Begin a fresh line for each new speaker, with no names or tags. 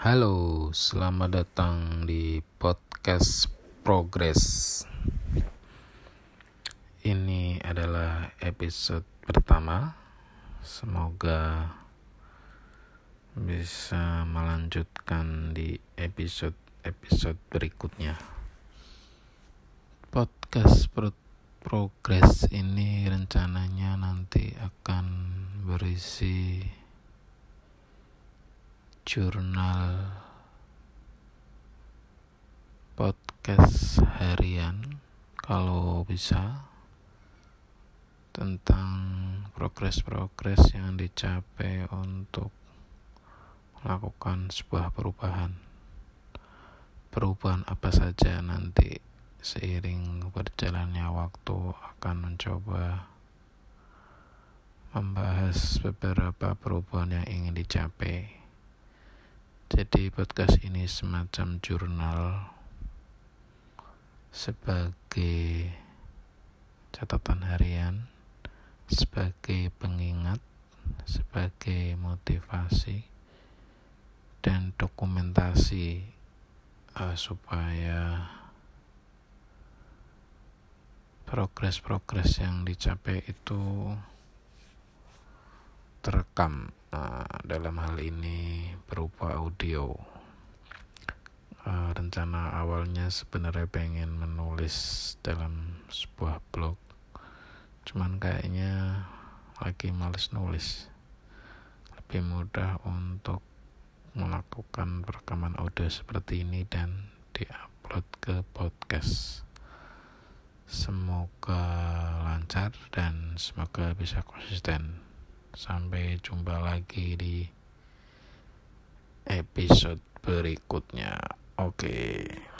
Halo, selamat datang di podcast Progress. Ini adalah episode pertama. Semoga bisa melanjutkan di episode-episode berikutnya. Podcast pro Progress ini rencananya nanti akan berisi jurnal podcast harian kalau bisa tentang progres-progres yang dicapai untuk melakukan sebuah perubahan. Perubahan apa saja nanti seiring berjalannya waktu akan mencoba membahas beberapa perubahan yang ingin dicapai jadi podcast ini semacam jurnal sebagai catatan harian, sebagai pengingat, sebagai motivasi dan dokumentasi uh, supaya progres-progres yang dicapai itu terekam uh, dalam hal ini berupa audio. Uh, rencana awalnya sebenarnya pengen menulis dalam sebuah blog. Cuman kayaknya lagi males nulis. Lebih mudah untuk melakukan perekaman audio seperti ini dan diupload ke podcast. Semoga lancar dan semoga bisa konsisten Sampai jumpa lagi di episode berikutnya. Oke. Okay.